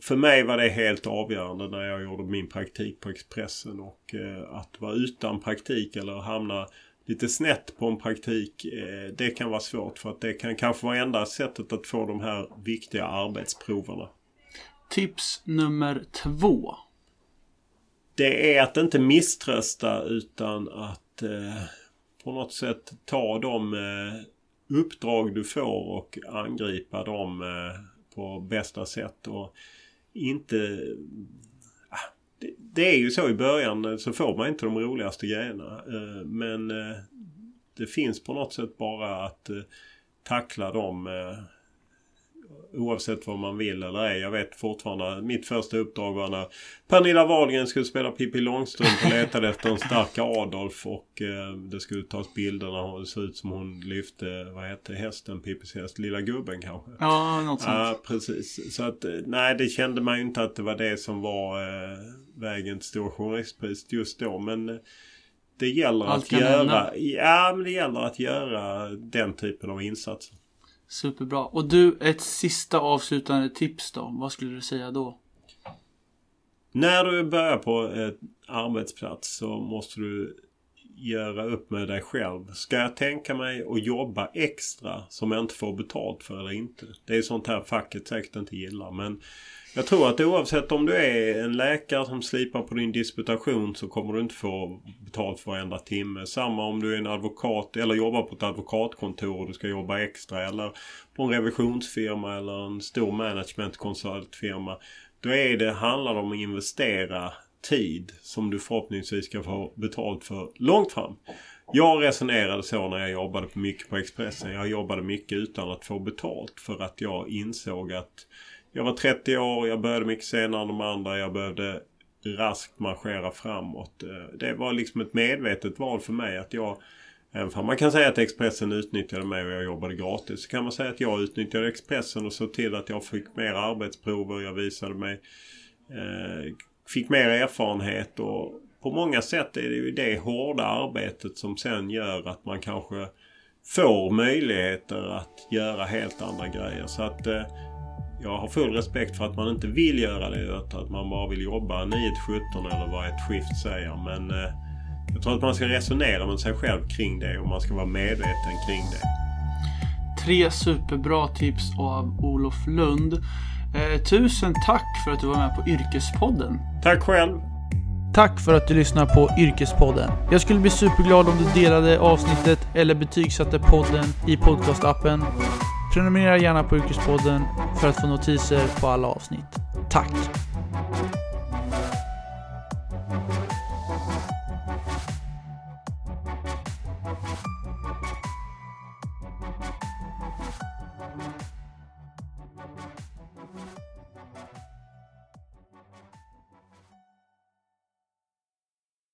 för mig var det helt avgörande när jag gjorde min praktik på Expressen och eh, att vara utan praktik eller hamna lite snett på en praktik. Eh, det kan vara svårt för att det kan kanske vara enda sättet att få de här viktiga arbetsproverna. Tips nummer två. Det är att inte misströsta utan att eh, på något sätt ta de uppdrag du får och angripa dem på bästa sätt. Och inte ah, det är ju så i början eh, så får man inte de roligaste grejerna. Eh, men eh, det finns på något sätt bara att tackla dem oavsett vad man vill eller ej. Jag vet fortfarande, mitt första uppdrag var när Pernilla Wahlgren skulle spela Pippi Långstrump och letade efter en stark Adolf och eh, det skulle tas bilder när det såg ut som hon lyfte, vad hette hästen, Pippis häst, Lilla Gubben kanske? Ja, något sånt. Ja, precis. Så att, nej det kände man ju inte att det var det som var eh, vägen till Stora Journalistpris just då. Men eh, det gäller Allt att göra, ja men det gäller att göra den typen av insatser. Superbra. Och du, ett sista avslutande tips då? Vad skulle du säga då? När du börjar på en arbetsplats så måste du göra upp med dig själv. Ska jag tänka mig att jobba extra som jag inte får betalt för eller inte? Det är sånt här facket säkert inte gillar. Men jag tror att oavsett om du är en läkare som slipar på din disputation så kommer du inte få betalt för varenda timme. Samma om du är en advokat eller jobbar på ett advokatkontor och du ska jobba extra eller på en revisionsfirma eller en stor managementkonsultfirma. Då är det, handlar det om att investera tid som du förhoppningsvis ska få betalt för långt fram. Jag resonerade så när jag jobbade mycket på Expressen. Jag jobbade mycket utan att få betalt för att jag insåg att jag var 30 år, jag började mycket senare än de andra. Jag behövde raskt marschera framåt. Eh, det var liksom ett medvetet val för mig att jag Även om man kan säga att Expressen utnyttjade mig och jag jobbade gratis så kan man säga att jag utnyttjade Expressen och såg till att jag fick mer arbetsprover. Jag visade mig eh, fick mer erfarenhet och på många sätt är det ju det hårda arbetet som sen gör att man kanske får möjligheter att göra helt andra grejer. Så att eh, jag har full respekt för att man inte vill göra det. Att man bara vill jobba 9-17 eller vad ett skift säger. Men eh, jag tror att man ska resonera med sig själv kring det och man ska vara medveten kring det. Tre superbra tips av Olof Lund. Eh, tusen tack för att du var med på Yrkespodden. Tack själv. Tack för att du lyssnar på Yrkespodden. Jag skulle bli superglad om du delade avsnittet eller betygsatte podden i podcastappen. Prenumerera gärna på Yrkespodden för att få notiser på alla avsnitt. Tack!